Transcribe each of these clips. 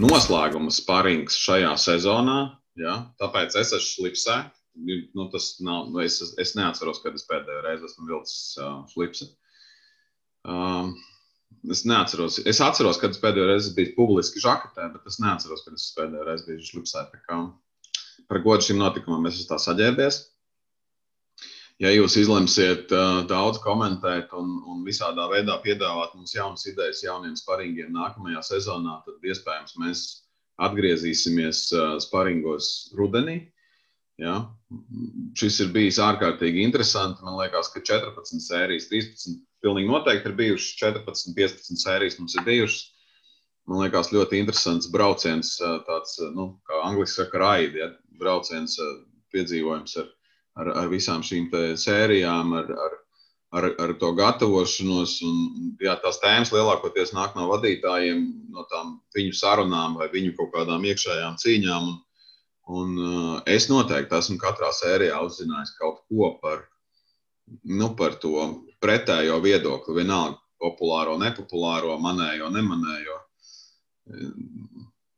noslēguma sparings šajā sezonā. Ja? Tāpēc es esmu slipsē. Nu, tas nav, nu, es, es neatceros, kad es pēdējo reizi esmu vilcis uh, slipsi. Um, es neatceros, es atceros, kad es pēdējo reizi biju publiski žakatē, bet es neatceros, kad es pēdējo reizi biju slipsē. Par godu šim notikumam es esmu tā saģērbies ja jūs izlemsiet uh, daudz komentēt un, un visādā veidā piedāvāt mums jaunas idejas jauniem sparingiem nākamajā sezonā, tad iespējams mēs atgriezīsimies uh, sparingos rudenī. Ja? Šis ir bijis ārkārtīgi interesanti. Man liekas, ka 14 sērijas, 13, pilnīgi noteikti ir bijušas 14, 15 sērijas mums ir bijušas. Man liekas, ļoti interesants brauciens, tāds, nu, kā angļuiski saka, raidi, ja? brauciens, piedzīvojums ar ar, ar visām šīm sērijām, ar, ar, ar, ar to gatavošanos. Un, jā, tās tēmas lielākoties nāk no vadītājiem, no tām viņu sarunām vai viņu kaut kādām iekšējām cīņām. Un, un uh, es noteikti esmu katrā sērijā uzzinājis kaut ko par, nu, par to pretējo viedokli, vienalga populāro, nepopulāro, manējo, nemanējo.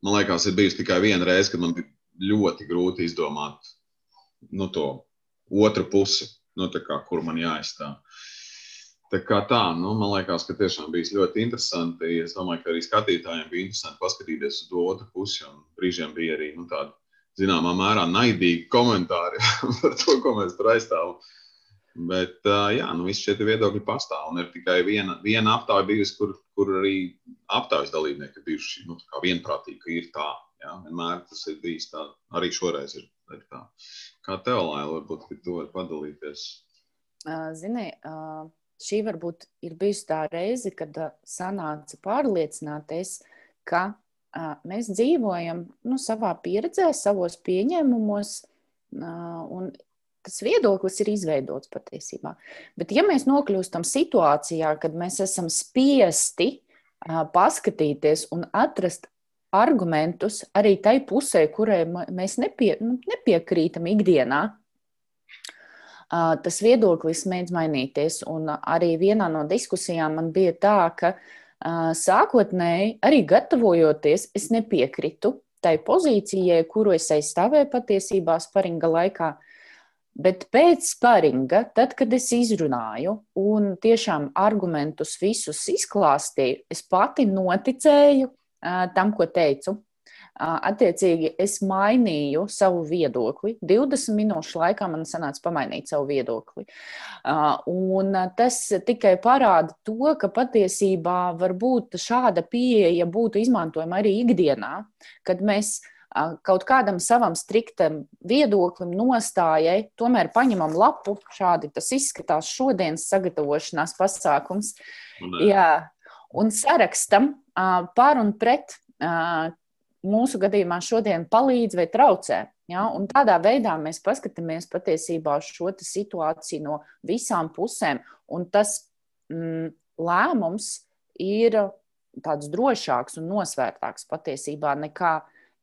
Man liekas, ir bijusi tikai viena reize, kad man bija ļoti grūti izdomāt nu, to otru pusi, nu, kā, kur man jāizstāv. Tā kā tā, nu, man liekas, ka tiešām bija ļoti interesanti. Es domāju, ka arī skatītājiem bija interesanti paskatīties uz to otru pusi. Brīžiem bija arī nu, tādi, zināmā mērā, naidīgi komentāri par to, ko mēs tur aizstāvam. Bet, jā, nu, visi šie viedokļi pastāv. Un ir tikai viena, viena aptāja bijusi, kur, kur arī aptājas dalībnieki bijuši nu, vienprātīgi, ka ir tā. Jā, vienmēr tas ir bijis tā, arī šoreiz ir, ir tā. Kā tev, Laila, varbūt tu vari padalīties? Zini, šī varbūt ir bijusi tā reize, kad sanāca pārliecināties, ka mēs dzīvojam nu, savā pieredzē, savos pieņēmumos, un tas viedoklis ir izveidots patiesībā. Bet, ja mēs nokļūstam situācijā, kad mēs esam spiesti paskatīties un atrast argumentus arī tai pusē, kurai mēs nepie, nu, nepiekrītam ikdienā. Tas viedoklis mēdz mainīties, un arī vienā no diskusijām man bija tā, ka sākotnēji, arī gatavojoties, es nepiekritu tai pozīcijai, kuru es aizstāvēju patiesībā sparinga laikā. Bet pēc sparinga, tad, kad es izrunāju un tiešām argumentus visus izklāstīju, es pati noticēju tam, ko teicu. Attiecīgi, es mainīju savu viedokli. 20 minūšu laikā man sanāca pamainīt savu viedokli. Un tas tikai parāda to, ka patiesībā varbūt šāda pieeja būtu izmantojama arī ikdienā, kad mēs kaut kādam savam striktam viedoklim, nostājai, tomēr paņemam lapu. Šādi tas izskatās šodienas sagatavošanās pasākums. Jā, un sarakstam par un pret mūsu gadījumā šodien palīdz vai traucē. Ja? Un tādā veidā mēs paskatāmies patiesībā šo situāciju no visām pusēm. Un tas mm, lēmums ir tāds drošāks un nosvērtāks patiesībā nekā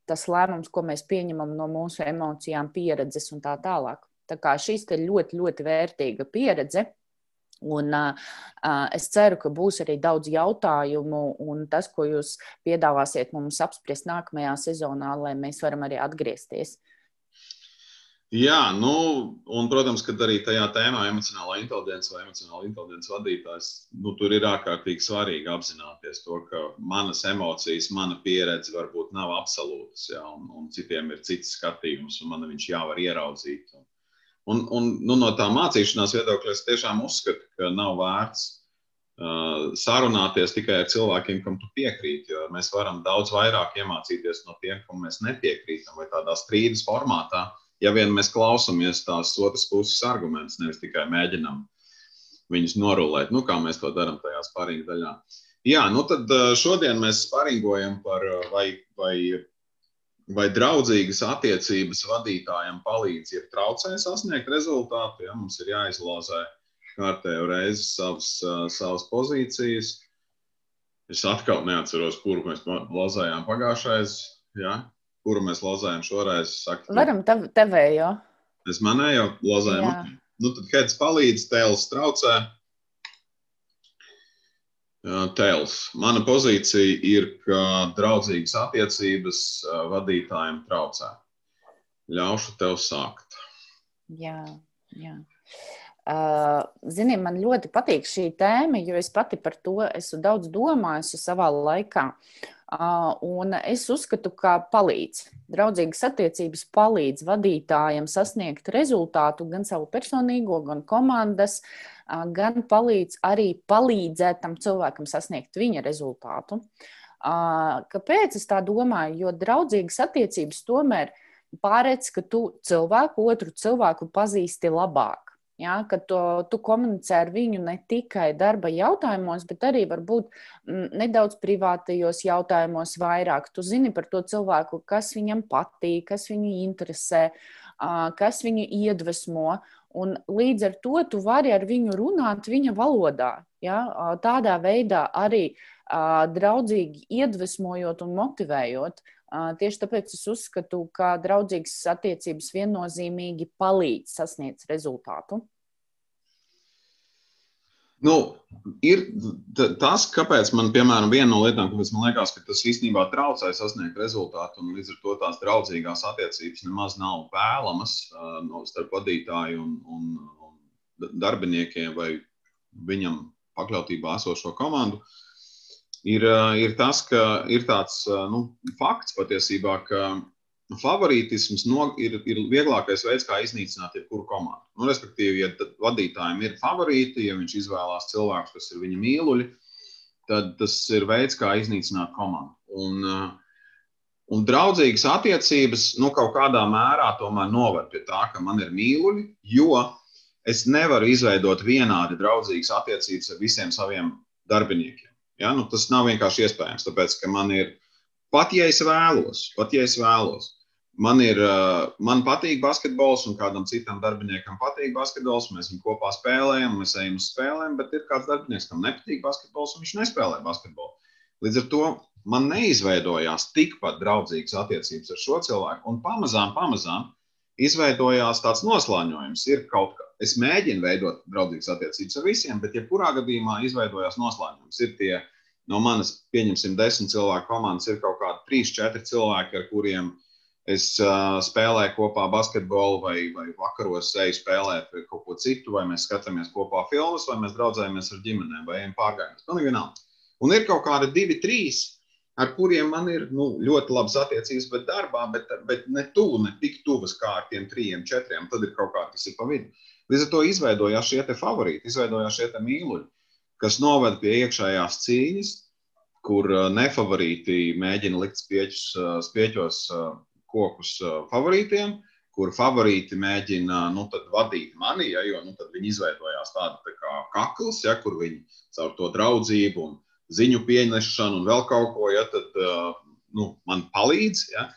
tas lēmums, ko mēs pieņemam no mūsu emocijām, pieredzes un tā tālāk. Tā kā šīs ir ļoti, ļoti vērtīga pieredze. Un, uh, es ceru, ka būs arī daudz jautājumu, un tas, ko jūs piedāvāsiet mums apspriest nākamajā sezonā, lai mēs varam arī atgriezties. Jā, nu, un, protams, ka arī tajā tēmā emocionālā inteligence vai emocionāla inteligence vadītājs, nu, tur ir ārkārtīgi svarīgi apzināties to, ka manas emocijas, mana pieredze varbūt nav absolūtas, jā, un, un citiem ir cits skatījums, un man viņš jāvar ieraudzīt. Un, Un, un nu, no tā mācīšanās viedokļa es tiešām uzskatu, ka nav vērts uh, sarunāties tikai ar cilvēkiem, kam tu piekrīti. Jo mēs varam daudz vairāk iemācīties no tiem, kam mēs nepiekrītam, vai tādā strīdus formātā, ja vien mēs klausāmies tās otras puses argumentus, nevis tikai mēģinām viņus norulēt, nu, kā mēs to darām tajā spārīga daļā. Jā, nu tad šodien mēs sparingojam par vai, vai vai draudzīgas attiecības vadītājam palīdz, ja traucē sasniegt rezultātu. Ja? Mums ir jāizlozē kārtējo reizi savas, savas pozīcijas. Es atkal neatceros, kuru mēs lozējām pagājušais, ja? kuru mēs lozējām šoreiz. Saku, Varam tev, tevējo. Es manēju lozējumu. Nu, tad, kad palīdz, tēls traucē. Tēls. Mana pozīcija ir, ka draudzīgas attiecības vadītājiem traucē. Ļaušu tev sākt. Jā, jā. Ziniet, man ļoti patīk šī tēma, jo es pati par to esmu daudz domājusi savā laikā. Uh, un es uzskatu, ka palīdz. Draudzīgas attiecības palīdz vadītājiem sasniegt rezultātu gan savu personīgo, gan komandas uh, gan palīdz arī palīdzēt tam cilvēkam sasniegt viņa rezultātu. Kāpēc es tā domāju? Jo draudzīgas attiecības tomēr pārēc, ka tu cilvēku, otru cilvēku pazīsti labāk. Ja, kad to, tu komunicē ar viņu ne tikai darba jautājumos, bet arī varbūt m, nedaudz privātajos jautājumos vairāk. Tu zini par to cilvēku, kas viņam patīk, kas viņu interesē, kas viņu iedvesmo. Un līdz ar to tu vari ar viņu runāt viņa valodā. Ja? Tādā veidā arī draudzīgi iedvesmojot un motivējot. Tieši tāpēc es uzskatu, ka draudzīgas attiecības viennozīmīgi palīdz sasniegt rezultātu. Nu, ir tas, kāpēc man, piemēram, viena no lietām, kāpēc man liekas, ka tas īstenībā traucē sasniegt rezultātu, un līdz ar to tās draudzīgās attiecības nemaz nav vēlamas no starp vadītāju un, un, un darbiniekiem vai viņam pakļautībā esošo komandu, uh, ir tas, ka ir tāds uh, nu, fakts patiesībā, ka favorītisms no, ir, ir vieglākais veids, kā iznīcināt jebkuru komandu. Nu, respektīvi, ja vadītājiem ir favorīti, ja viņš izvēlās cilvēkus, kas ir viņa mīluļi, tad tas ir veids, kā iznīcināt komandu. Un, uh, un draudzīgas attiecības nu, kaut kādā mērā tomēr noved pie tā, ka man ir mīluļi, jo es nevaru izveidot vienādi draudzīgas attiecības ar visiem saviem darbiniekiem. Ja? Nu, tas nav vienkārši iespējams, tāpēc ka man ir Pat ja es vēlos, pat ja es vēlos, man ir, man patīk basketbols, un kādam citam darbiniekam patīk basketbols. Mēs viņu kopā spēlējam, mēs ejam uz spēlēm, bet ir kāds darbinieks, kam nepatīk basketbols, un viņš nespēlē basketbolu. Līdz ar to man neizveidojās tikpat draudzīgas attiecības ar šo cilvēku, un pamazām, pamazām izveidojās tāds noslēņojums. Ir kaut es mēģinu veidot draudzīgas attiecības ar visiem, bet jebkurā gadījumā izveidojās noslēņojums. Ir tie no manas, pieņemsim, desmit cilvēku komandas, ir kaut kādi trīs, četri cilvēki, ar kuriem es uh, spēlēju kopā basketbolu, vai, vai vakaros eju spēlēt kaut ko citu, vai mēs skatāmies kopā filmas, vai mēs draudzējamies ar ģimenēm, vai ejam pārgājienus. Man vienalga. Un ir kaut kādi divi, trīs, ar kuriem man ir nu, ļoti labas attiecības, bet darbā, bet, bet ne tuvu, ne tik tuvas kā ar tiem trijiem, četriem. Tad ir kaut kā kas ir pa vidu. Līdz ar to izveidojās šie favorīti, izveidojās šie mīluļi kas noved pie iekšējās cīņas, kur uh, nefavorīti mēģina likt spieķus, uh, spieķos uh, kokus favorītiem, kur favorīti mēģina nu, vadīt mani, ja, jo nu, viņi izveidojās tāda tā kā kakls, ja, kur viņi caur to draudzību un ziņu pieņemšanu un vēl kaut ko, ja, tad nu, man palīdz. Ja.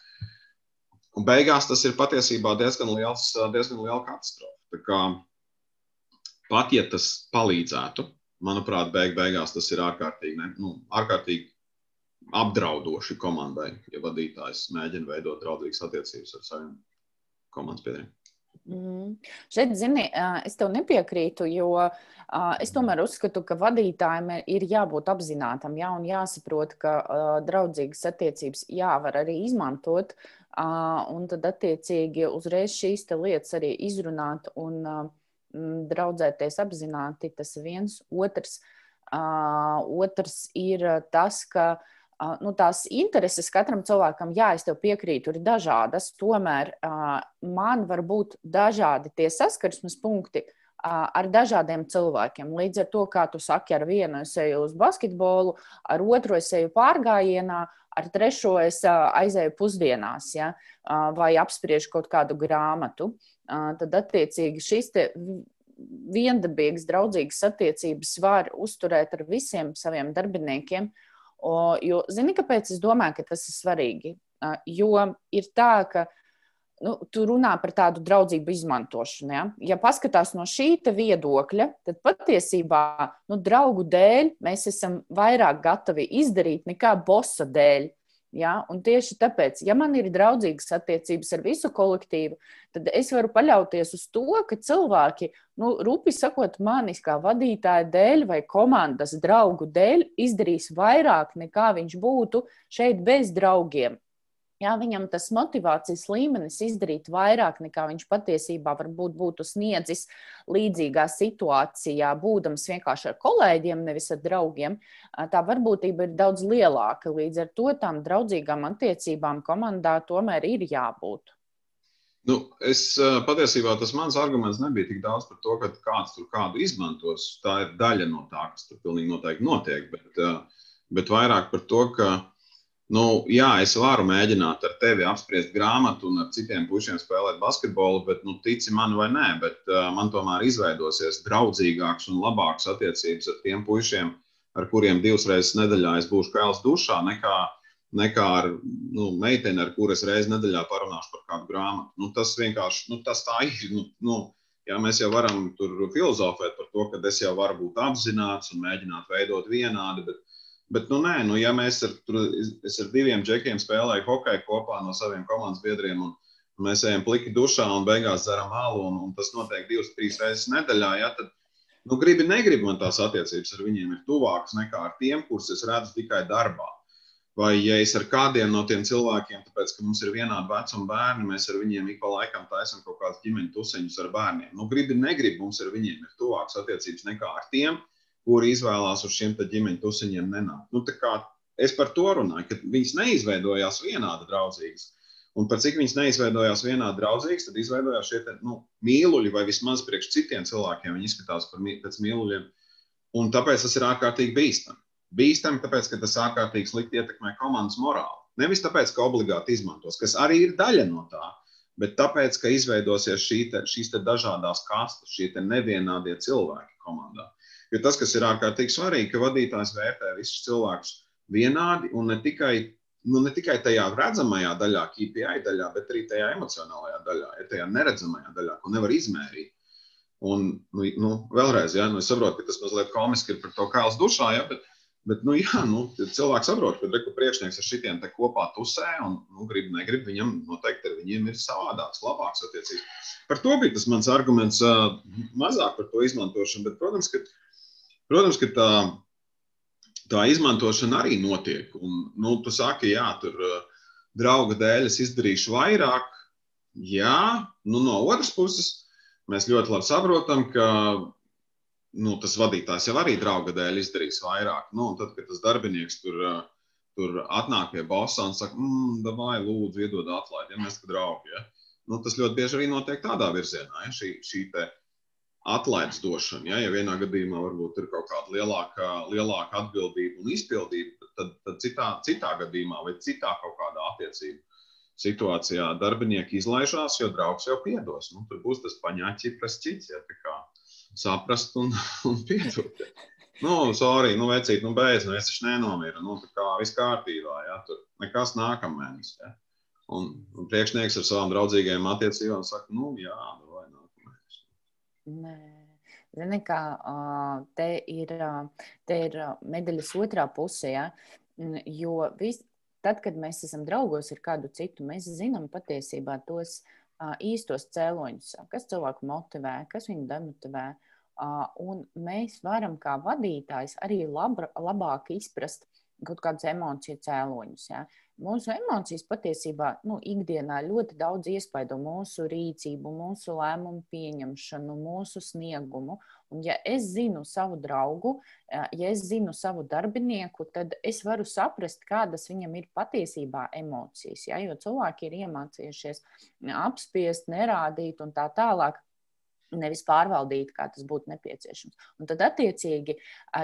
Un beigās tas ir patiesībā diezgan, liels, diezgan liela katastrofa. Pat ja tas palīdzētu, manuprāt, beig beigās tas ir ārkārtīgi, ne, nu, ārkārtīgi apdraudoši komandai, ja vadītājs mēģina veidot draudzīgas attiecības ar saviem komandas biedriem. Mm. Šeit, zini, es tev nepiekrītu, jo es tomēr uzskatu, ka vadītājiem ir jābūt apzinātam, jā, un jāsaprot, ka draudzīgas attiecības jāvar arī izmantot, un tad attiecīgi uzreiz šīs lietas arī izrunāt un draudzēties apzināti, tas viens. Otrs, otrs ir tas, ka nu, tās intereses katram cilvēkam, jā, es tev piekrītu, ir dažādas. Tomēr man var būt dažādi tie saskarsmes punkti. Ar dažādiem cilvēkiem. Līdz ar to, kā tu saki, ar vienu es eju uz basketbolu, ar otru es eju pārgājienā, ar trešo es aizēju pusdienās, ja, vai apspriežu kaut kādu grāmatu tad attiecīgi šīs viendabīgas, draudzīgas attiecības var uzturēt ar visiem saviem darbiniekiem. Jo, zini, kāpēc es domāju, ka tas ir svarīgi? Jo ir tā, ka nu, tu runā par tādu draudzību izmantošanu. Ja, ja paskatās no šī viedokļa, tad patiesībā nu, draugu dēļ mēs esam vairāk gatavi izdarīt nekā bosa dēļ. Ja? Un tieši tāpēc, ja man ir draudzīgas attiecības ar visu kolektīvu, tad es varu paļauties uz to, ka cilvēki, nu, rupi sakot, manis kā vadītāja dēļ vai komandas draugu dēļ izdarīs vairāk nekā viņš būtu šeit bez draugiem. Jā, viņam tas motivācijas līmenis izdarīt vairāk nekā viņš patiesībā varbūt būtu sniedzis līdzīgā situācijā, būdams vienkārši ar kolēģiem, nevis ar draugiem. Tā varbūtība ir daudz lielāka. Līdz ar to tām draudzīgām attiecībām komandā tomēr ir jābūt. Nu, es patiesībā tas mans arguments nebija tik daudz par to, ka kāds tur kādu izmantos. Tā ir daļa no tā, kas tur pilnīgi noteikti notiek. Bet, bet vairāk par to, ka Nu, jā, es varu mēģināt ar tevi apspriest grāmatu un ar citiem pušiem spēlēt basketbolu, bet, nu, tici man vai nē, bet uh, man tomēr izveidosies draudzīgāks un labāks attiecības ar tiem pušiem, ar kuriem divas reizes nedēļā es būšu kails dušā, nekā, nekā ar nu, meiteni, ar kuras reizes nedēļā parunāšu par kādu grāmatu. Nu, tas vienkārši nu, tas tā ir. Nu, nu, jā, mēs jau varam tur filozofēt par to, ka es jau varu būt apzināts un mēģināt veidot vienādi. Bet, Bet, nu, nē, nu, ja mēs ar, tur, ar diviem džekiem spēlēju hokeju kopā no saviem komandas biedriem, un, un mēs ejam pliki dušā un beigās dzeram alu, un, un tas notiek divas, trīs reizes nedēļā, ja, tad, nu, gribi, negribi man tās attiecības ar viņiem ir tuvākas nekā ar tiem, kurus es redzu tikai darbā. Vai ja es ar kādiem no tiem cilvēkiem, tāpēc, ka mums ir vienādi vecuma bērni, mēs ar viņiem ik pa laikam taisam kaut kādas ģimeņu tuseņus ar bērniem. Nu, gribi, negribi, mums ar viņiem ir tuvākas attiecības nekā ar tiem, kuri izvēlās uz šiem ģimeņu tusiņiem nenākt. Nu, es par to runāju, ka viņas neizveidojās vienādi draudzīgas. Un par cik viņas neizveidojās vienādi draudzīgas, tad izveidojās šie nu, mīluļi, vai vismaz priekš citiem cilvēkiem viņi izskatās pēc mīluļiem. Un tāpēc tas ir ārkārtīgi bīstami. Bīstami, tāpēc, ka tas ārkārtīgi slikti ietekmē komandas morāli. Nevis tāpēc, ka obligāti izmantos, kas arī ir daļa no tā, bet tāpēc, ka izveidosies šī te, šīs te dažādas kastes, šie nevienādie cilvēki komandā. Jo tas, kas ir ārkārtīgi svarīgi, ka vadītājs vērtē visus cilvēkus vienādi un ne tikai, nu, ne tikai tajā redzamajā daļā, KPI daļā, bet arī tajā emocionālajā daļā, ja tajā neredzamajā daļā, ko nevar izmērīt. Un, nu, nu, vēlreiz, ja, nu, es saprotu, ka tas mazliet komiski ir par to kāls dušā, ja, bet, bet nu, jā, nu, cilvēks saprot, ka reku priekšnieks ar šitiem te kopā tusē un nu, grib, negrib, viņam noteikti ar viņiem ir savādāks, labāks attiecības. Par to bija tas mans arguments, mazāk par to izmantošanu, bet, protams, ka Protams, ka tā, tā izmantošana arī notiek. Un, nu, tu saki, jā, tur uh, drauga dēļ es izdarīšu vairāk. Jā, nu, no otras puses, mēs ļoti labi saprotam, ka nu, tas vadītājs jau arī drauga dēļ izdarīs vairāk. Nu, tad, kad tas darbinieks tur, uh, tur atnāk pie bosa un saka, mm, vai lūdzu, iedod atlaidi, ja mēs esam draugi. Ja? Nu, tas ļoti bieži arī notiek tādā virzienā. Ja? Šī, šī atlaides došana. Ja, ja vienā gadījumā varbūt ir kaut kāda lielāka, lielāka atbildība un izpildība, tad, tad citā, citā gadījumā vai citā kaut kādā attiecību situācijā darbinieki izlaižās, jo draugs jau piedos. Nu, tur būs tas paņāķis, kas cits, ja tā kā saprast un, un piedot. Nu, sorry, nu, vecīt, nu, beidz, nu, es taču nenomiru. Nu, tā kā viss kārtībā, ja, tur nekas nākamēnes. Ja. Un, un priekšnieks ar savām draudzīgajām attiecībām saka, nu, jā, nu, Nē. Zini, kā te ir, te ir medaļas otrā pusē, ja? jo vis, tad, kad mēs esam draugos ar kādu citu, mēs zinām patiesībā tos īstos cēloņus, kas cilvēku motivē, kas viņu demotivē. Un mēs varam kā vadītājs arī labra, labāk izprast kaut kādus emociju cēloņus. Ja? Mūsu emocijas patiesībā nu, ikdienā ļoti daudz iespaido mūsu rīcību, mūsu lēmumu pieņemšanu, mūsu sniegumu. Un, ja es zinu savu draugu, ja es zinu savu darbinieku, tad es varu saprast, kādas viņam ir patiesībā emocijas. Ja? Jo cilvēki ir iemācījušies apspiest, nerādīt un tā tālāk nevis pārvaldīt, kā tas būtu nepieciešams. Un tad, attiecīgi,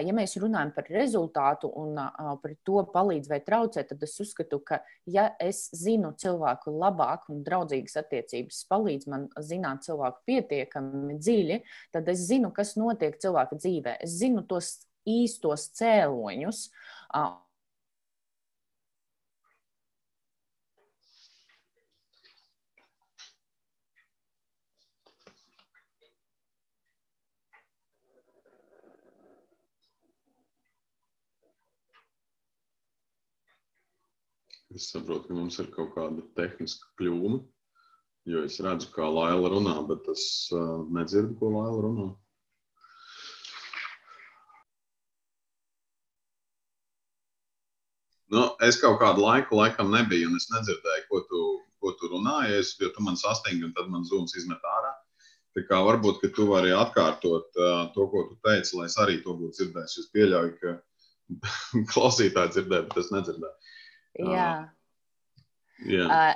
ja mēs runājam par rezultātu un par to palīdz vai traucē, tad es uzskatu, ka, ja es zinu cilvēku labāk un draudzīgas attiecības, palīdz man zināt cilvēku pietiekami dziļi, tad es zinu, kas notiek cilvēka dzīvē. Es zinu tos īstos cēloņus. Es saprotu, ka mums ir kaut kāda tehniska kļūme, jo es redzu, kā Laila runā, bet es uh, nedzirdu, ko Laila runā. Nu, es kaut kādu laiku laikam nebiju, un es nedzirdēju, ko tu, ko tu runāji. Es, jo tu man sastingi, un tad man zūms izmet ārā. Tā kā varbūt, tu vari atkārtot uh, to, ko tu teici, lai es arī to būtu dzirdējis. Es pieļauju, ka klausītāji dzirdēja, bet es nedzirdēju. Jā. Uh, jā. Uh,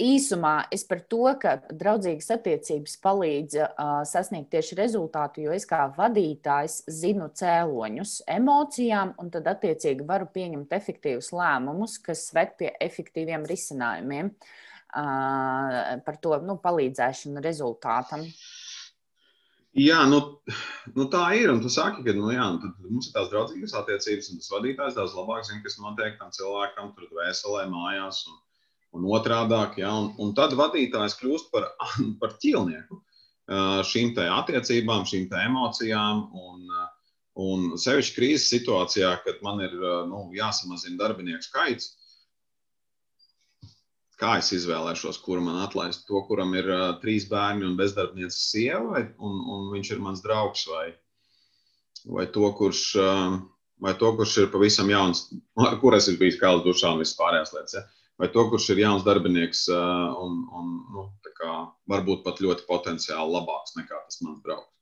īsumā es par to, ka draudzīgas attiecības palīdz uh, sasniegt tieši rezultātu, jo es kā vadītājs zinu cēloņus emocijām, un tad attiecīgi varu pieņemt efektīvus lēmumus, kas ved pie efektīviem risinājumiem uh, par to nu, palīdzēšanu rezultātam. Jā, nu, nu tā ir. Un tu saki, ka nu, jā, nu, mums ir tās draudzīgas attiecības, un tas vadītājs daudz labāk zina, kas notiek tam cilvēkam, tur dvēselē, mājās. Un, un otrādāk. Ja, un, un tad vadītājs kļūst par, par ķīlnieku šīm attiecībām, šīm emocijām. Un, un sevišķi krīzes situācijā, kad man ir nu, jāsamazina darbinieku skaits. Kā es izvēlēšos, kuru man atlaist? To, kuram ir uh, trīs bērni un bezdarbniece sieva, vai, un, un viņš ir mans draugs, vai, vai, to, kurš, uh, vai to, kurš ir pavisam jauns, ar kur es esmu bijis kā uz dušām un vispārējās lietas. Ja? vai to, kurš ir jauns darbinieks un, un nu, kā, varbūt pat ļoti potenciāli labāks nekā tas mans draugs.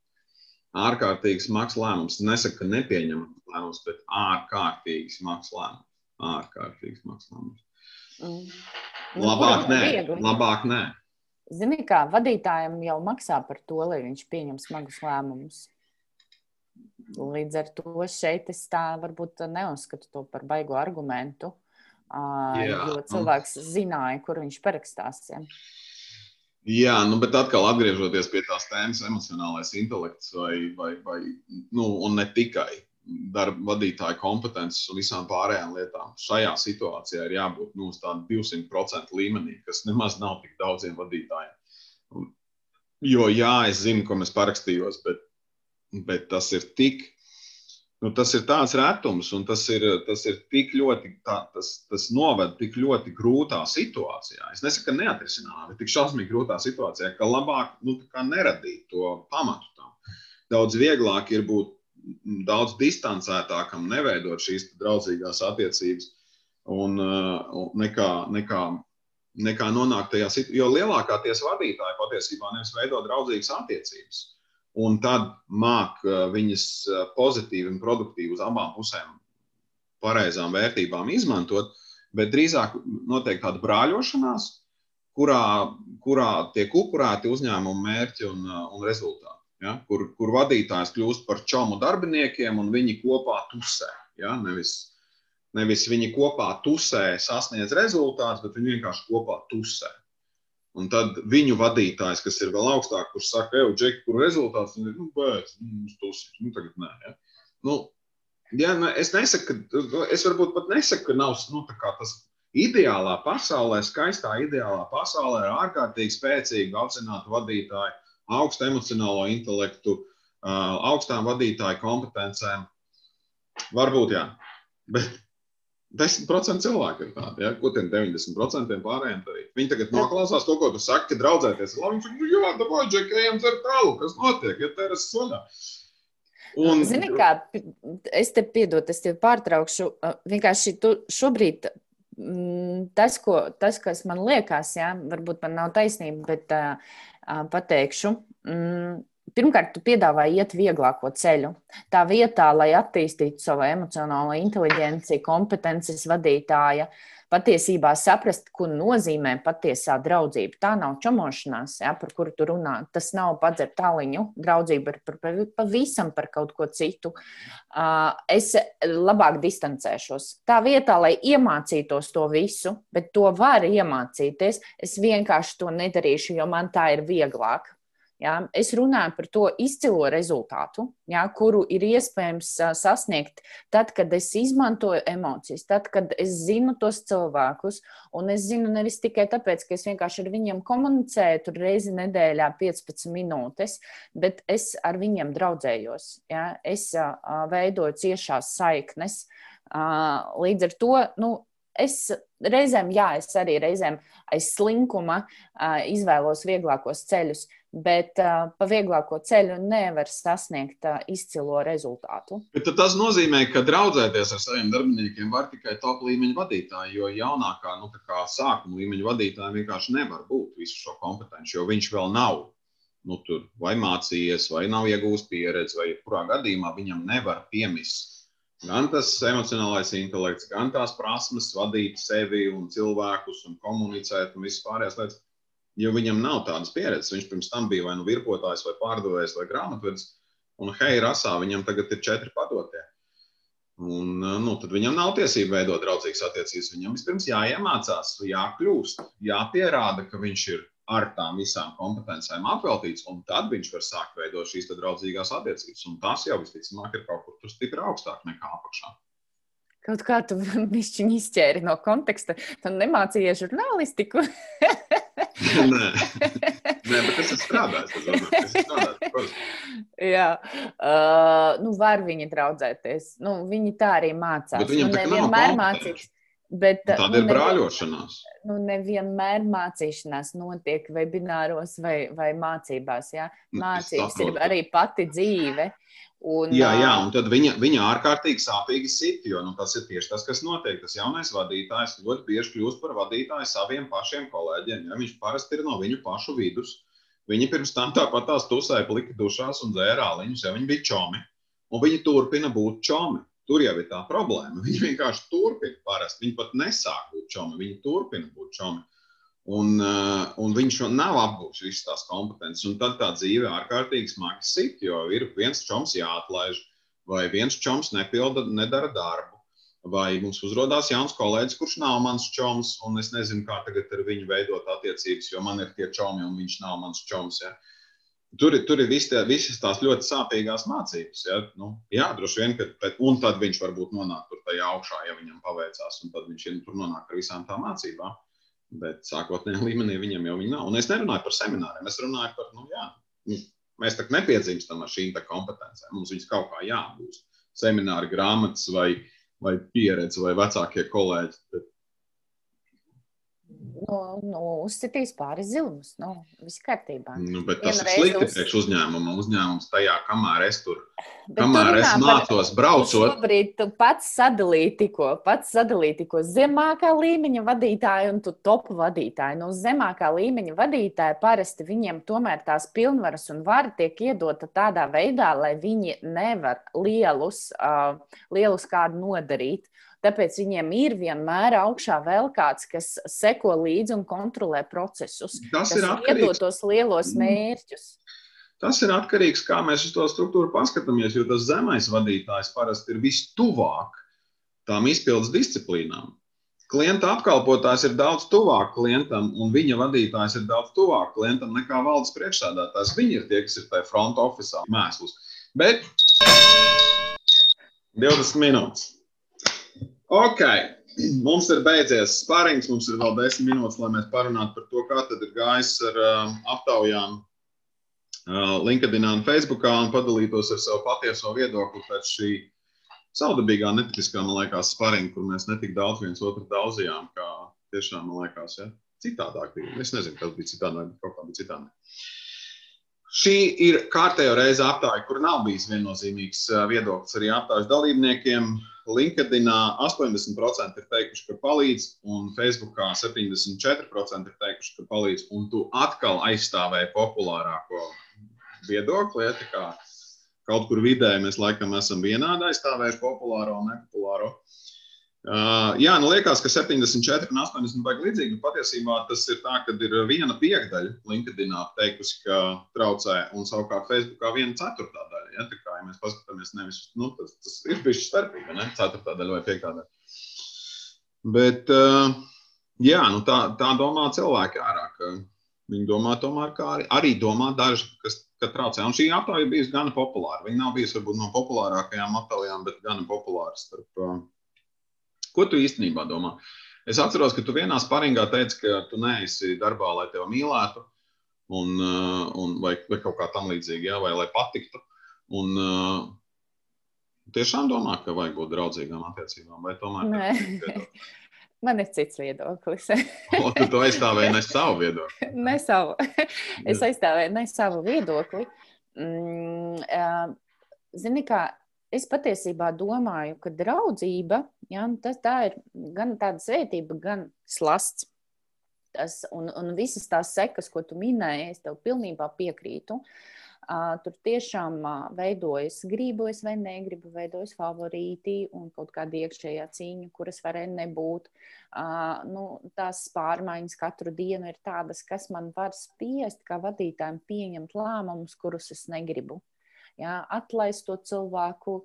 Ārkārtīgi smags lēmums. Nesaku, ka nepieņemams lēmums, bet ārkārtīgi smags lēmums. Ārkārtīgi smags lēmums. Mm. Labāk nē, labāk nē. Zini, kā vadītājiem jau maksā par to, lai viņš pieņem smagus lēmumus. Līdz ar to šeit es tā varbūt neuzskatu to par baigu argumentu. Jā, jo cilvēks un... zināja, kur viņš parakstās. Ja. Jā, nu, bet atkal atgriežoties pie tās tēmas, emocionālais intelekts vai, vai, vai nu, ne tikai darba vadītāja kompetences un visām pārējām lietām. Šajā situācijā ir jābūt nu, uz tāda 200% līmenī, kas nemaz nav tik daudziem vadītājiem. Jo, jā, es zinu, ko es parakstījos, bet, bet tas ir tik Nu, tas ir tāds retums, un tas ir, tas ir tik ļoti, tā, tas, tas noved tik ļoti grūtā situācijā. Es nesaku, ka neatrisināmā, bet tik šausmīgi grūtā situācijā, ka labāk nu, neradīt to pamatu tam. Daudz vieglāk ir būt daudz distancētākam, neveidot šīs draudzīgās attiecības, un, un nekā, nekā, nekā nonākt tajā situācijā. Jo lielākā tiesa vadītāja patiesībā nevis veido draudzīgas attiecības un tad māk uh, viņas uh, pozitīvi un produktīvi uz abām pusēm pareizām vērtībām izmantot, bet drīzāk notiek tāda brāļošanās, kurā, kurā tiek upurēti uzņēmuma mērķi un, uh, un rezultāti. Ja? Kur, kur vadītājs kļūst par čomu darbiniekiem un viņi kopā tusē. Ja? Nevis, nevis viņi kopā tusē sasniedz rezultātus, bet viņi vienkārši kopā tusē. Un tad viņu vadītājs, kas ir vēl augstāk, kurš saka, ej, Džeki, kur rezultāts, un nu, pēc, nu, tas, nu, tagad nē. Ja? Nu, ja, ne, es nesaku, ka, es varbūt pat nesaku, ka nav, nu, tas ideālā pasaulē, skaistā ideālā pasaulē ir ārkārtīgi spēcīgi apzināti vadītāji, augstu emocionālo intelektu, augstām vadītāju kompetencēm. Varbūt jā, bet 10% cilvēku ir tādi, ja? ko tiem 90% pārējiem darīt. Viņi tagad noklausās to, ko tu saki, ka draudzēties. Labi, viņš saka, jā, dabūj, džek, ejam dzert tālu, kas notiek, ja teras soļā. Un... Zini, kā es te piedodu, es tevi pārtraukšu. Vienkārši tu šobrīd mm, tas, ko, tas, kas man liekas, jā, varbūt man nav taisnība, bet uh, pateikšu. Mm, Pirmkārt, tu piedāvāji iet vieglāko ceļu. Tā vietā, lai attīstītu savu emocionālo inteligenci, kompetences vadītāja, patiesībā saprast, ko nozīmē patiesā draudzība. Tā nav čomošanās, ja, par kuru tu runā. Tas nav padzert tāliņu. Draudzība ir par, pavisam par kaut ko citu. Es labāk distancēšos. Tā vietā, lai iemācītos to visu, bet to var iemācīties, es vienkārši to nedarīšu, jo man tā ir vieglāk. Ja, es runāju par to izcilo rezultātu, ja, kuru ir iespējams sasniegt tad, kad es izmantoju emocijas, tad, kad es zinu tos cilvēkus. Un es zinu nevis tikai tāpēc, ka es vienkārši ar viņiem komunicēju tur reizi nedēļā 15 minūtes, bet es ar viņiem draudzējos. Ja, es veidoju ciešās saiknes. Līdz ar to nu, es reizēm, jā, es arī reizēm aiz slinkuma uh, izvēlos vieglākos ceļus, bet uh, pa vieglāko ceļu nevar sasniegt uh, izcilo rezultātu. Bet tas nozīmē, ka draudzēties ar saviem darbiniekiem var tikai top līmeņa vadītāji, jo jaunākā, nu, sākuma līmeņa vadītājiem vienkārši nevar būt visu šo kompetenci, jo viņš vēl nav nu, tur vai mācījies, vai nav iegūst pieredzi, vai kurā gadījumā viņam nevar piemist gan tas emocionālais intelekts, gan tās prasmes vadīt sevi un cilvēkus un komunicēt un visas pārējās lietas. Jo viņam nav tādas pieredzes. Viņš pirms tam bija vai nu virpotājs, vai pārdevējs, vai grāmatvedis. Un, hei, rasā viņam tagad ir četri padotie. Un, nu, tad viņam nav tiesība veidot draudzīgas attiecības. Viņam vispirms jāiemācās, jākļūst, jāpierāda, ka viņš ir ar tām visām kompetencēm apveltīts, un tad viņš var sākt veidot šīs draudzīgās attiecības. Un tas jau visticamāk ir kaut kur tur stipri augstāk nekā apakšā. Kaut kā tu bišķiņi izķēri no konteksta. Tu nemācījies žurnālistiku. Nē. Nē, bet es esmu strādājis. Jā, uh, nu var viņi draudzēties. Nu, viņi tā arī mācās. Bet viņam nu, nevienmēr mācīs. Bet, Tāda nu, ir brāļošanās. Nu, nevienmēr mācīšanās notiek webināros vai, vai mācībās. Ja? Nu, Mācības ir arī pati dzīve. Un, jā, jā, un tad viņa, viņa ārkārtīgi sāpīgi sit, jo nu, tas ir tieši tas, kas notiek. Tas jaunais vadītājs ļoti bieži kļūst par vadītāju saviem pašiem kolēģiem. Ja? Viņš parasti ir no viņu pašu vidus. Viņi pirms tam tāpat tās tusēja pliki dušās un dzēra āliņus, ja viņi bija čomi. Un viņi turpina būt čomi. Tur jau ir tā problēma. Viņi vienkārši turpina parasti. Viņi pat nesāk būt čomi, viņi turpina būt čomi. Un, uh, un viņš nav apgūlis visas tās kompetences. Un tad tā dzīve ārkārtīgi smagi sit, jo ir viens čoms jāatlaiž, vai viens čoms nepilda, nedara darbu. Vai mums uzrādās jauns kolēģis, kurš nav mans čoms, un es nezinu, kā tagad ar viņu veidot attiecības, jo man ir tie čomi, un viņš nav mans čoms. Ja? Uh, Tur, tur ir vis tā, visas tās ļoti sāpīgās mācības. Ja? Nu, jā, droši vien, ka, bet, un tad viņš varbūt nonāk tur tajā augšā, ja viņam paveicās, un tad viņš ir tur nonāk ar visām tām mācībām. Bet sākotnējā līmenī viņam jau nav. Un es nerunāju par semināriem, es runāju par, nu, jā, nu, mēs tā nepiedzimstam ar šīm kompetencēm. Mums viņas kaut kā jāapgūst. Semināri, grāmatas vai, vai pieredze vai vecākie kolēģi. Bet nu, nu, uzsitīs pāris zilumus. Nu, viss kārtībā. Nu, bet tas Vienreiz ir slikti uz... priekš uzņēmuma. Uzņēmums tajā, kamēr es tur bet kamēr es mācos, braucot. Šobrīd tu pats sadalīji tikko, pats sadalīji tikko zemākā līmeņa vadītāju un tu topu vadītāju. No nu, zemākā līmeņa vadītāja parasti viņiem tomēr tās pilnvaras un vara tiek iedota tādā veidā, lai viņi nevar lielus, uh, lielus kādu nodarīt. Tāpēc viņiem ir vienmēr augšā vēl kāds, kas seko līdzi un kontrolē procesus. Tas ir atkarīgs no tos lielos mm. mērķus. Tas ir atkarīgs no tā, kā mēs uz to struktūru paskatāmies. Jo tas zemais vadītājs parasti ir vistuvāk tām izpildes disciplīnām. Klienta apkalpotājs ir daudz tuvāk klientam, un viņa vadītājs ir daudz tuvāk klientam nekā valdes priekšsādātājs. Viņi ir tie, kas ir tajā front office mēsls. Bet 20 minūtes. Ok, mums ir beidzies spārings, mums ir vēl desmit minūtes, lai mēs parunātu par to, kā tad ir gājis ar uh, aptaujām uh, LinkedIn un Facebook un padalītos ar savu patieso viedokli pēc šī saudabīgā, netipiskā, man liekas, spārīga, kur mēs netik daudz viens otru daudzījām, kā tiešām, man liekas, ja? citādāk bija. Es nezinu, kas bija citādāk, bet kaut kā bija citādāk. Šī ir kārtējo reize aptāja, kur nav bijis viennozīmīgs viedoklis arī aptājas dalībniekiem. LinkedIn 80% ir teikuši, ka palīdz, un Facebookā 74% ir teikuši, ka palīdz, un tu atkal aizstāvēji populārāko viedokli. Ja, kaut kur vidē mēs laikam esam vienādi aizstāvējuši populāro un nepopulāro. Jā, nu liekas, ka 74 un 80 baigi līdzīgi. Patiesībā tas ir tā, ka ir viena piekdaļa LinkedInā teikusi, ka traucē, un savukārt Facebookā viena ceturtā daļa. Ja? Tā kā ja mēs paskatāmies, nevis, nu, tas, tas ir bijis starpība, ne? ceturtā daļa vai piektā daļa. Bet, jā, nu tā, tā domā cilvēki ārā. Viņi domā tomēr, kā arī, arī domā daži, kas traucē. Un šī ir bijusi gana populāra. Viņa nav bijusi varbūt no populārākajām aptaujām, bet gana populāra starp. Uh, Ko tu īstenībā domā? Es atceros, ka tu vienā sparingā teici, ka tu neesi darbā, lai tevi mīlētu, un, uh, un, vai, vai kaut kā tam līdzīga, ja? vai lai patiktu. Un, uh, tiešām domā, ka vajag būt draudzīgām attiecībām, vai tomēr? Man ir cits viedoklis. o, tu to aizstāvēji ne savu viedokli? ne savu. es aizstāvēju ne savu viedokli. Mm, Zini, kā es patiesībā domāju, ka draudzība ja, tas, tā ir gan tāda svētība, gan slasts. Tas, un, un visas tās sekas, ko tu minēji, es tev pilnībā piekrītu. Uh, Tur tiešām veidojas gribu, es vai negribu, veidojas favorīti un kaut kāda iekšējā cīņa, kuras varēja nebūt. Nu, tās pārmaiņas katru dienu ir tādas, kas man var spiest, kā vadītājiem, pieņemt lēmumus, kurus es negribu. Ja, atlaist to cilvēku,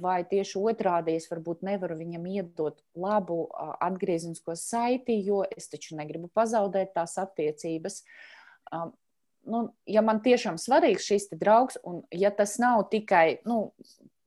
vai tieši otrādi es varbūt nevaru viņam iedot labu atgrieznisko saiti, jo es taču negribu pazaudēt tās attiecības nu, ja man tiešām svarīgs šis draugs, un ja tas nav tikai, nu,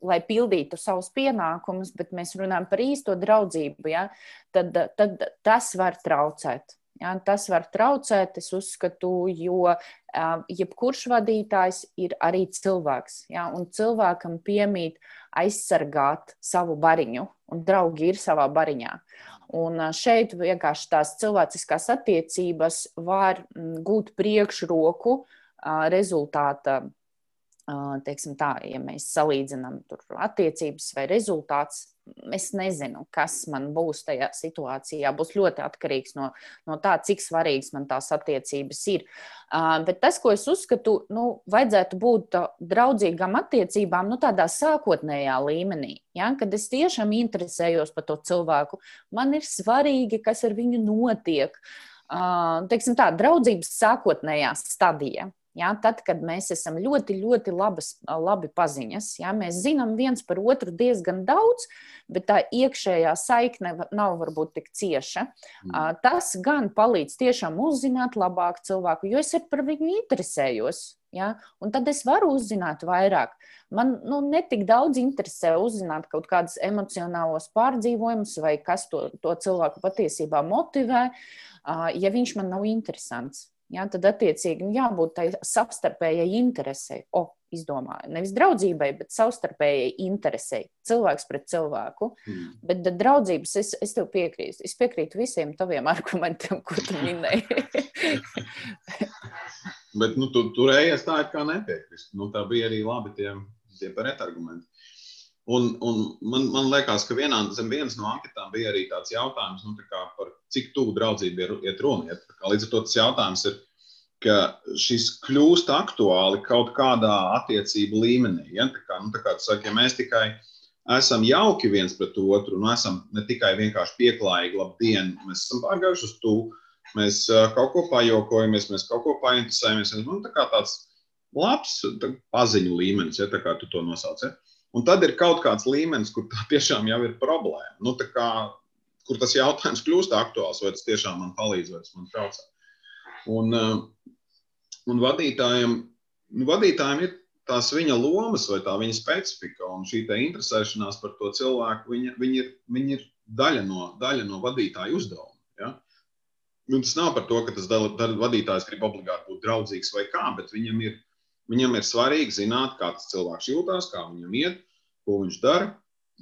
lai pildītu savus pienākumus, bet mēs runājam par īsto draudzību, ja, tad, tad tas var traucēt. Ja, tas var traucēt, es uzskatu, jo uh, jebkurš vadītājs ir arī cilvēks. Ja, un cilvēkam piemīt aizsargāt savu bariņu, un draugi ir savā bariņā. Un šeit vienkārši tās cilvēciskās attiecības var gūt priekšroku rezultāta teiksim tā, ja mēs salīdzinām attiecības vai rezultāts, es nezinu, kas man būs tajā situācijā. Būs ļoti atkarīgs no, no tā, cik svarīgas man tās attiecības ir. Uh, bet tas, ko es uzskatu, nu, vajadzētu būt draudzīgām attiecībām, nu, tādā sākotnējā līmenī. Ja? Kad es tiešām interesējos par to cilvēku, man ir svarīgi, kas ar viņu notiek. Uh, teiksim tā, draudzības sākotnējā stadijā. Ja, tad, kad mēs esam ļoti, ļoti labas, labi paziņas, ja, mēs zinām viens par otru diezgan daudz, bet tā iekšējā saikne nav varbūt tik cieša. Mm. Tas gan palīdz tiešām uzzināt labāk cilvēku, jo es par viņu interesējos. Ja? Un tad es varu uzzināt vairāk. Man nu, netik daudz interesē uzzināt kaut kādus emocionālos pārdzīvojumus, vai kas to, to cilvēku patiesībā motivē, ja viņš man nav interesants. Ja, tad, attiecīgi, nu, jābūt tai savstarpējai interesei. O, izdomāju, nevis draudzībai, bet savstarpējai interesei. Cilvēks pret cilvēku. Mm. Bet draudzības es, es tev piekrītu. Es piekrītu visiem taviem argumentiem, ko tu minēji. bet nu, tu turējies tā, it kā nepiekrist. Nu, tā bija arī labi tie, tie pretargumenti. Un, un man, man liekas, ka vienā, zem vienas no anketām bija arī tāds jautājums, nu, tā par cik tuvu draudzība ir iet runa. Līdz ar to tas jautājums ir, ka šis kļūst aktuāli kaut kādā attiecību līmenī. Ja, tā kā, nu, tā kā saki, ja mēs tikai esam jauki viens pret otru, nu, esam ne tikai vienkārši pieklājīgi, labdien, mēs esam pārgājuši uz to, mēs kaut ko pajokojamies, mēs kaut ko painteresējamies. Nu, tā kā tāds labs tā, paziņu līmenis, ja tā kā tu to nosauc. Ja? Un tad ir kaut kāds līmenis, kur tā tiešām jau ir problēma. Nu, kā, kur tas jautājums kļūst aktuāls, vai tas tiešām man palīdz, vai tas man traucē. Un, eh, un vadītājiem, nu, vadītājiem ir tās viņa lomas vai tā viņa specifika un šī interesēšanās par to cilvēku, viņa, viņa, ir, viņa ir daļa no, daļa no vadītāja uzdevuma. Ja? Un tas nav par to, ka tas vadītājs grib obligāti būt draudzīgs vai kā, bet viņam ir, viņam ir svarīgi zināt, kā tas cilvēks jūtas, kā viņam iet, ko viņš dara,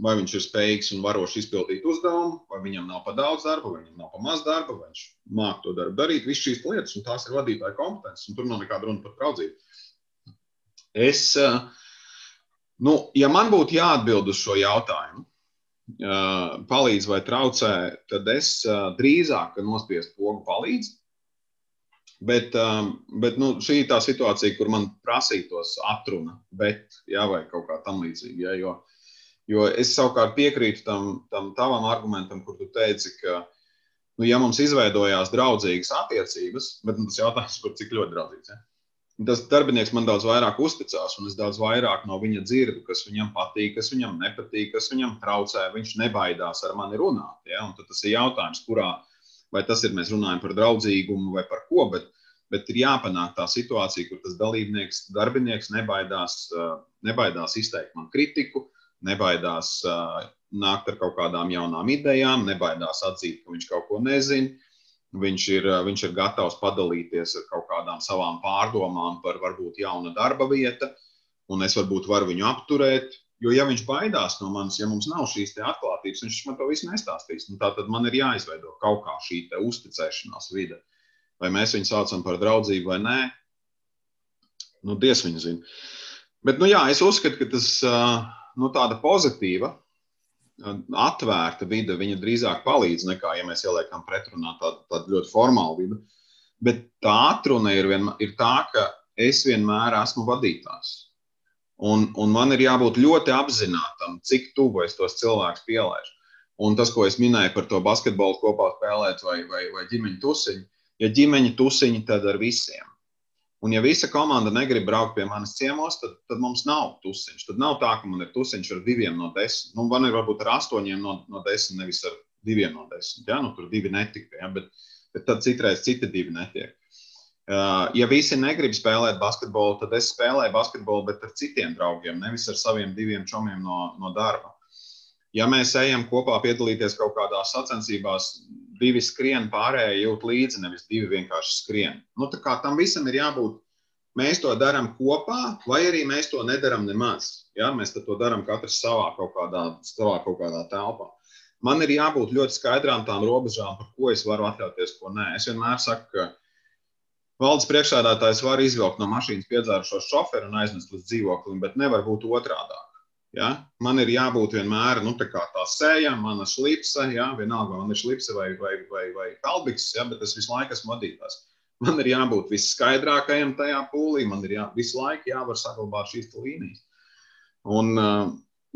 vai viņš ir spējīgs un varošs izpildīt uzdevumu, vai viņam nav par daudz darba, vai viņam nav par maz darba, vai viņš māca to darbu darīt. Visas šīs lietas, un tās ir vadītāja kompetences, un tur nav nekāda runa par draudzību. Es, eh, nu, ja man būtu jāatbild uz šo jautājumu, eh, palīdz vai traucē, tad es eh, drīzāk nospiestu pogu palīdz. Bet, bet nu, šī ir tā situācija, kur man prasītos atruna, bet, jā, vai kaut kā tam līdzīga. Ja, jo, Jo es savukārt piekrītu tam, tam tavam argumentam, kur tu teici, ka, nu, ja mums izveidojās draudzīgas attiecības, bet nu, tas jautājums par cik ļoti draudzīgs. Ja? Tas darbinieks man daudz vairāk uzticās, un es daudz vairāk no viņa dzirdu, kas viņam patīk, kas viņam nepatīk, kas viņam traucē. Viņš nebaidās ar mani runāt. Ja? Un tad tas ir jautājums, kurā vai tas ir mēs runājam par draudzīgumu vai par ko. Bet, bet ir jāpanāk tā situācija, kur tas dalībnieks, darbinieks nebaidās, nebaidās izteikt man kritiku, nebaidās uh, nākt ar kaut kādām jaunām idejām, nebaidās atzīt, ka viņš kaut ko nezina. Viņš ir, viņš ir gatavs padalīties ar kaut kādām savām pārdomām par varbūt jaunu darba vietu, un es varbūt varu viņu apturēt. Jo, ja viņš baidās no manis, ja mums nav šīs atklātības, viņš man to visu nestāstīs. Nu, tā tad man ir jāizveido kaut kā šī uzticēšanās vide. Vai mēs viņu saucam par draudzību vai nē, nu, Dievs viņu zina. Bet, nu, jā, es uzskatu, ka tas nu, tāda pozitīva, atvērta vide, viņa drīzāk palīdz nekā, ja mēs ieliekam pretrunā tādu, tādu ļoti formālu vidi. Bet tā atruna ir, vien, ir tā, ka es vienmēr esmu vadītājs. Un, un man ir jābūt ļoti apzinātam, cik tuvu es tos cilvēkus pielaidu. Un tas, ko es minēju par to basketbolu kopā spēlēt, vai, vai, vai ģimeņa tusiņu, ja ģimeņa tusiņi, tad ar visiem. Un, ja visa komanda negrib braukt pie manis ciemos, tad, tad mums nav tusiņš. Tad nav tā, ka man ir tusiņš ar diviem no desmit. Nu, man ir varbūt ar astoņiem no, no desmit, nevis ar diviem no desmit. Ja? Nu, tur divi netika, ja? bet, bet tad citreiz citi divi netiek. Ja visi negrib spēlēt basketbolu, tad es spēlēju basketbolu, bet ar citiem draugiem, nevis ar saviem diviem čomiem no, no darba. Ja mēs ejam kopā piedalīties kaut kādās sacensībās, divi skrien, pārējie jūt līdzi, nevis divi vienkārši skrien. Nu, tam visam ir jābūt. Mēs to darām kopā, vai arī mēs to nedarām nemaz. Ja? Mēs to darām katrs savā kaut kādā, savā kaut kādā telpā. Man ir jābūt ļoti skaidrām tām robežām, par ko es varu atļauties, ko nē. Es vienmēr saku, ka Valdes priekšsēdētājs var izvilkt no mašīnas piedzērušo šoferu un aiznest līdz dzīvoklim, bet nevar būt otrādi. Ja? Man ir jābūt vienmēr nu, tā, tā sēja, mana slipse, ja? vienalga, man ir slipse vai, vai, vai, vai kalbiks, ja? bet es visu laiku esmu vadītājs. Man ir jābūt visskaidrākajam tajā pūlī, man ir jā, visu laiku jāvar saglabāt šīs līnijas. Un, uh,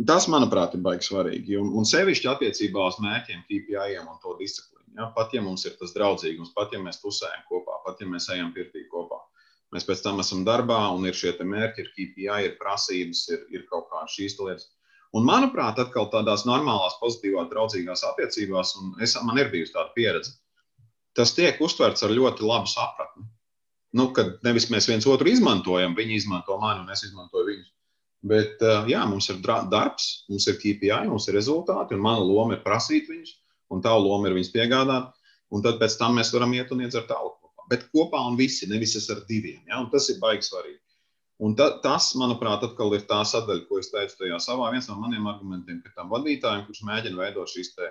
tas, manuprāt, ir baigi svarīgi. Un, un sevišķi attiecībā uz mērķiem, KPI un to disciplīnu. Ja? Pat ja mums ir tas draudzīgums, pat ja mēs pusējam kopā, pat ja mēs ejam pirtī kopā, mēs pēc tam esam darbā un ir šie mērķi, ir KPI, ir prasības, ir, ir kaut kādas šīs lietas. Un, manuprāt, atkal tādās normālās, pozitīvās, draudzīgās attiecībās, un es, man ir bijusi tāda pieredze, tas tiek uztverts ar ļoti labu sapratni. Nu, kad nevis mēs viens otru izmantojam, viņi izmanto mani un es izmantoju viņus. Bet jā, mums ir darbs, mums ir KPI, mums ir rezultāti, un mana loma ir prasīt viņus un tā loma ir viņus piegādāt. Un tad pēc tam mēs varam iet un iedzert tālu kopā. Bet kopā un visi, nevis es ar diviem. Ja? Un tas ir baigi svarīgi. Un ta, tas, manuprāt, atkal ir tā sadaļa, ko es teicu tajā savā. Viens no maniem argumentiem, ka tam vadītājam, kurš mēģina veidot šīs te,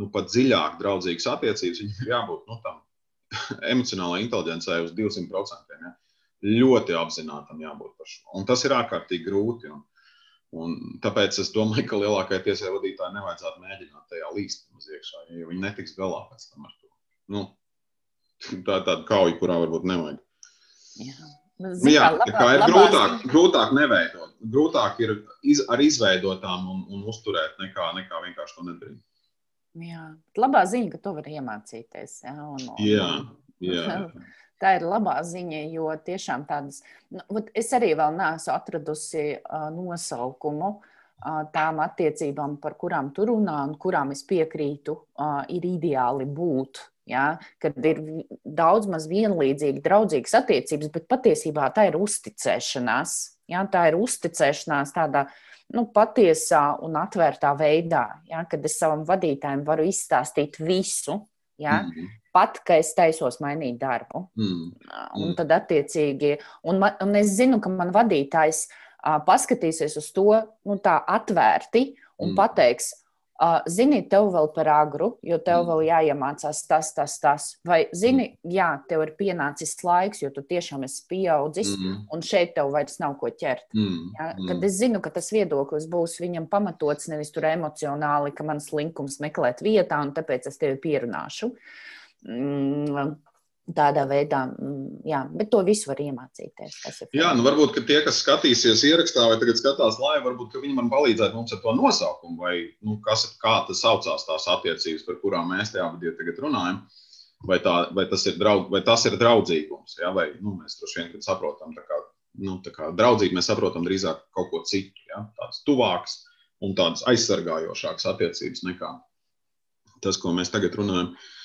nu, pat dziļāk draudzīgas attiecības, viņam ir jābūt nu, tam emocionālai inteligencei uz 200%. Ja? Ļoti apzinātam jābūt par šo. Un tas ir ārkārtīgi grūti. Un, Un tāpēc es domāju, ka lielākajai tiesai vadītājai nevajadzētu mēģināt tajā līst uz iekšā, jo viņi netiks galā pēc tam ar to. Nu, tā ir tāda kauja, kurā varbūt nevajag. Jā. Zin, Jā, labā, kā ir grūtāk, zin... grūtāk neveidot. Grūtāk ir iz, ar izveidotām un, un uzturēt, nekā, nekā vienkārši to nedarīt. Jā, labā ziņa, ka to var iemācīties. Jā, un, un, jā, jā. Tā ir labā ziņa, jo tiešām tādas, nu, es arī vēl neesmu atradusi uh, nosaukumu uh, tām attiecībām, par kurām tu runā un kurām es piekrītu, uh, ir ideāli būt. Ja, kad ir daudz maz vienlīdzīgi, draudzīgas attiecības, bet patiesībā tā ir uzticēšanās. Ja, tā ir uzticēšanās tādā nu, patiesā un atvērtā veidā, ja, kad es savam vadītājam varu izstāstīt visu. Ja, mm -hmm pat, ka es taisos mainīt darbu. Mm. Un tad, attiecīgi, un, man, un es zinu, ka man vadītājs uh, paskatīsies uz to nu, tā atvērti un mm. pateiks, Uh, zini, tev vēl par agru, jo tev mm. vēl jāiemācās tas, tas, tas. Vai zini, mm. jā, tev ir pienācis laiks, jo tu tiešām esi pieaudzis, mm. un šeit tev vairs nav ko ķert. Mm. Ja? Kad mm. es zinu, ka tas viedoklis būs viņam pamatots nevis tur emocionāli, ka mans linkums meklēt vietā, un tāpēc es tevi pierunāšu. Uh, Mm, tādā veidā, mm, jā, bet to visu var iemācīties. Jā, nu varbūt tie, kas skatīsies ierakstā vai tagad skatās laivu, varbūt viņi man palīdzētu mums ar to nosaukumu, vai nu, kas, kā tas saucās tās attiecības, par kurām mēs te abi tagad runājam. Vai, tā, vai, tas ir draud, vai tas ir draudzīgums, ja? vai nu, mēs droši vien saprotam, kā, nu, kā draudzīgi mēs saprotam drīzāk kaut ko citu, ja? tādas tuvākas un tādas aizsargājošākas attiecības nekā tas, ko mēs tagad runājam. Uh,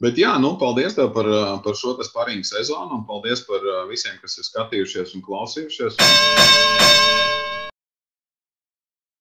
Bet jā, nu, paldies tev par, par šo sparingu sezonu un paldies par visiem, kas ir skatījušies un klausījušies.